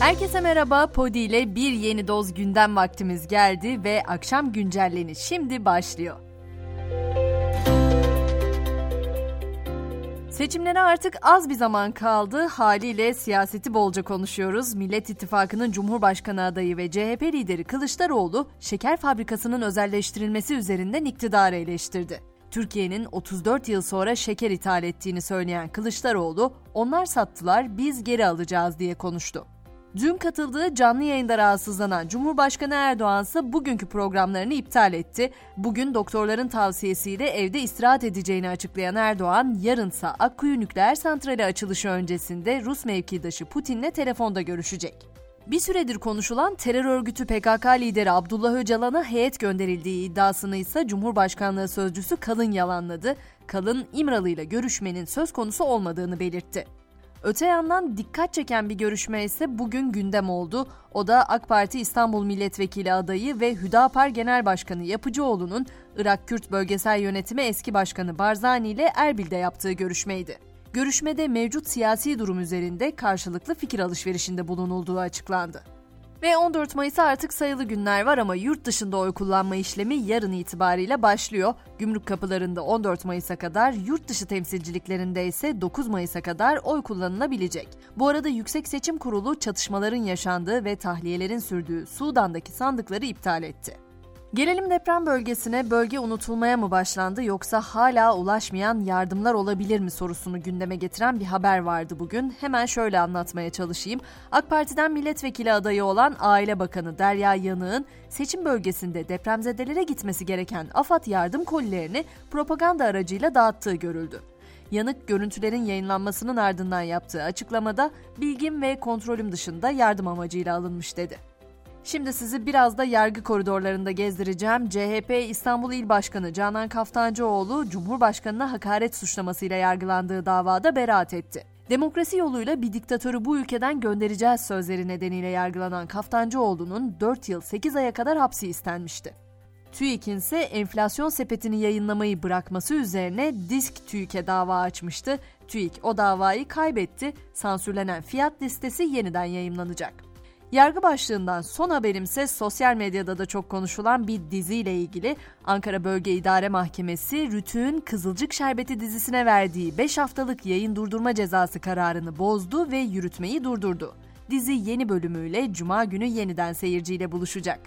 Herkese merhaba. Podi ile bir yeni doz gündem vaktimiz geldi ve akşam güncelleni şimdi başlıyor. Seçimlere artık az bir zaman kaldı. Haliyle siyaseti bolca konuşuyoruz. Millet İttifakı'nın Cumhurbaşkanı adayı ve CHP lideri Kılıçdaroğlu, şeker fabrikasının özelleştirilmesi üzerinden iktidarı eleştirdi. Türkiye'nin 34 yıl sonra şeker ithal ettiğini söyleyen Kılıçdaroğlu, onlar sattılar biz geri alacağız diye konuştu. Dün katıldığı canlı yayında rahatsızlanan Cumhurbaşkanı Erdoğan ise bugünkü programlarını iptal etti. Bugün doktorların tavsiyesiyle evde istirahat edeceğini açıklayan Erdoğan, yarınsa Akkuyu Nükleer Santrali açılışı öncesinde Rus mevkidaşı Putin'le telefonda görüşecek. Bir süredir konuşulan terör örgütü PKK lideri Abdullah Öcalan'a heyet gönderildiği iddiasını ise Cumhurbaşkanlığı sözcüsü Kalın yalanladı. Kalın İmralı ile görüşmenin söz konusu olmadığını belirtti. Öte yandan dikkat çeken bir görüşme ise bugün gündem oldu. O da AK Parti İstanbul Milletvekili adayı ve Hüdapar Genel Başkanı Yapıcıoğlu'nun Irak Kürt Bölgesel Yönetimi eski başkanı Barzani ile Erbil'de yaptığı görüşmeydi. Görüşmede mevcut siyasi durum üzerinde karşılıklı fikir alışverişinde bulunulduğu açıklandı. Ve 14 Mayıs'a artık sayılı günler var ama yurt dışında oy kullanma işlemi yarın itibariyle başlıyor. Gümrük kapılarında 14 Mayıs'a kadar, yurt dışı temsilciliklerinde ise 9 Mayıs'a kadar oy kullanılabilecek. Bu arada Yüksek Seçim Kurulu çatışmaların yaşandığı ve tahliyelerin sürdüğü Sudan'daki sandıkları iptal etti. Gelelim deprem bölgesine bölge unutulmaya mı başlandı yoksa hala ulaşmayan yardımlar olabilir mi sorusunu gündeme getiren bir haber vardı bugün. Hemen şöyle anlatmaya çalışayım. AK Parti'den milletvekili adayı olan Aile Bakanı Derya Yanık'ın seçim bölgesinde depremzedelere gitmesi gereken AFAD yardım kolilerini propaganda aracıyla dağıttığı görüldü. Yanık görüntülerin yayınlanmasının ardından yaptığı açıklamada bilgim ve kontrolüm dışında yardım amacıyla alınmış dedi. Şimdi sizi biraz da yargı koridorlarında gezdireceğim. CHP İstanbul İl Başkanı Canan Kaftancıoğlu, Cumhurbaşkanı'na hakaret suçlamasıyla yargılandığı davada beraat etti. Demokrasi yoluyla bir diktatörü bu ülkeden göndereceğiz sözleri nedeniyle yargılanan Kaftancıoğlu'nun 4 yıl 8 aya kadar hapsi istenmişti. TÜİK'in ise enflasyon sepetini yayınlamayı bırakması üzerine Disk TÜİK'e dava açmıştı. TÜİK o davayı kaybetti. Sansürlenen fiyat listesi yeniden yayınlanacak. Yargı başlığından son haberimse sosyal medyada da çok konuşulan bir diziyle ilgili Ankara Bölge İdare Mahkemesi Rütü'nün Kızılcık Şerbeti dizisine verdiği 5 haftalık yayın durdurma cezası kararını bozdu ve yürütmeyi durdurdu. Dizi yeni bölümüyle cuma günü yeniden seyirciyle buluşacak.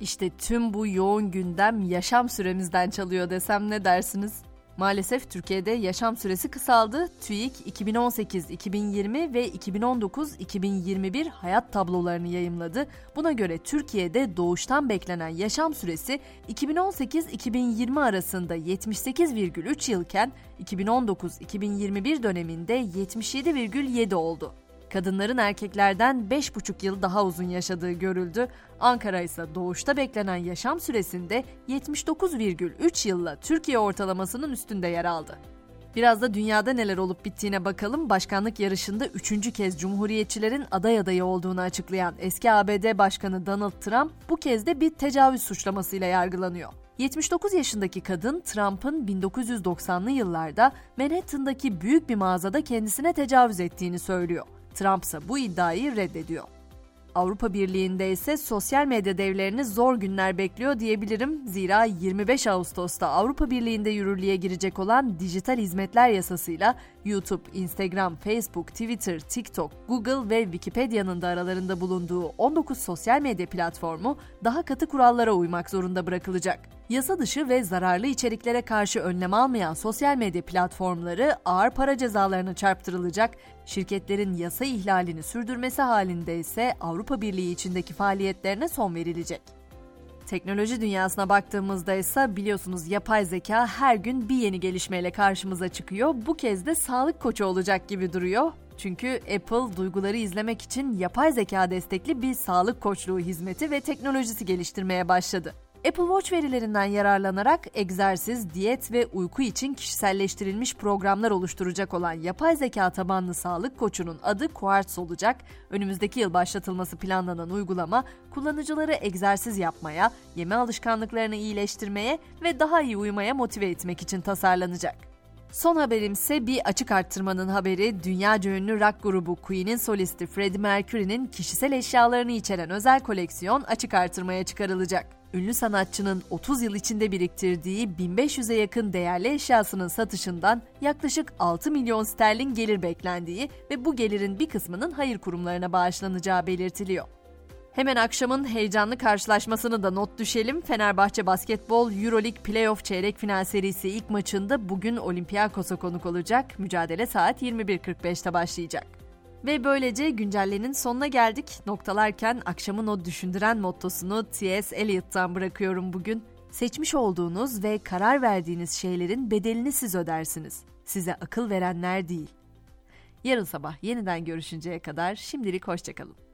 İşte tüm bu yoğun gündem yaşam süremizden çalıyor desem ne dersiniz? Maalesef Türkiye'de yaşam süresi kısaldı. TÜİK 2018-2020 ve 2019-2021 hayat tablolarını yayımladı. Buna göre Türkiye'de doğuştan beklenen yaşam süresi 2018-2020 arasında 78,3 yılken 2019-2021 döneminde 77,7 oldu. Kadınların erkeklerden 5,5 yıl daha uzun yaşadığı görüldü. Ankara ise doğuşta beklenen yaşam süresinde 79,3 yılla Türkiye ortalamasının üstünde yer aldı. Biraz da dünyada neler olup bittiğine bakalım. Başkanlık yarışında üçüncü kez Cumhuriyetçilerin aday adayı olduğunu açıklayan eski ABD Başkanı Donald Trump bu kez de bir tecavüz suçlamasıyla yargılanıyor. 79 yaşındaki kadın Trump'ın 1990'lı yıllarda Manhattan'daki büyük bir mağazada kendisine tecavüz ettiğini söylüyor. Trump ise bu iddiayı reddediyor. Avrupa Birliği'nde ise sosyal medya devlerini zor günler bekliyor diyebilirim. Zira 25 Ağustos'ta Avrupa Birliği'nde yürürlüğe girecek olan dijital hizmetler yasasıyla YouTube, Instagram, Facebook, Twitter, TikTok, Google ve Wikipedia'nın da aralarında bulunduğu 19 sosyal medya platformu daha katı kurallara uymak zorunda bırakılacak. Yasa dışı ve zararlı içeriklere karşı önlem almayan sosyal medya platformları ağır para cezalarına çarptırılacak. Şirketlerin yasa ihlalini sürdürmesi halinde ise Avrupa Birliği içindeki faaliyetlerine son verilecek. Teknoloji dünyasına baktığımızda ise biliyorsunuz yapay zeka her gün bir yeni gelişmeyle karşımıza çıkıyor. Bu kez de sağlık koçu olacak gibi duruyor. Çünkü Apple duyguları izlemek için yapay zeka destekli bir sağlık koçluğu hizmeti ve teknolojisi geliştirmeye başladı. Apple Watch verilerinden yararlanarak egzersiz, diyet ve uyku için kişiselleştirilmiş programlar oluşturacak olan yapay zeka tabanlı sağlık koçunun adı Quartz olacak. Önümüzdeki yıl başlatılması planlanan uygulama kullanıcıları egzersiz yapmaya, yeme alışkanlıklarını iyileştirmeye ve daha iyi uyumaya motive etmek için tasarlanacak. Son haberimse bir açık arttırmanın haberi. Dünyaca ünlü rock grubu Queen'in solisti Freddie Mercury'nin kişisel eşyalarını içeren özel koleksiyon açık artırmaya çıkarılacak. Ünlü sanatçının 30 yıl içinde biriktirdiği 1500'e yakın değerli eşyasının satışından yaklaşık 6 milyon sterlin gelir beklendiği ve bu gelirin bir kısmının hayır kurumlarına bağışlanacağı belirtiliyor. Hemen akşamın heyecanlı karşılaşmasını da not düşelim. Fenerbahçe Basketbol Euroleague Playoff Çeyrek Final serisi ilk maçında bugün Olympiakos'a konuk olacak. Mücadele saat 21.45'te başlayacak. Ve böylece güncellenin sonuna geldik. Noktalarken akşamın o düşündüren mottosunu T.S. Eliot'tan bırakıyorum bugün. Seçmiş olduğunuz ve karar verdiğiniz şeylerin bedelini siz ödersiniz. Size akıl verenler değil. Yarın sabah yeniden görüşünceye kadar şimdilik hoşçakalın.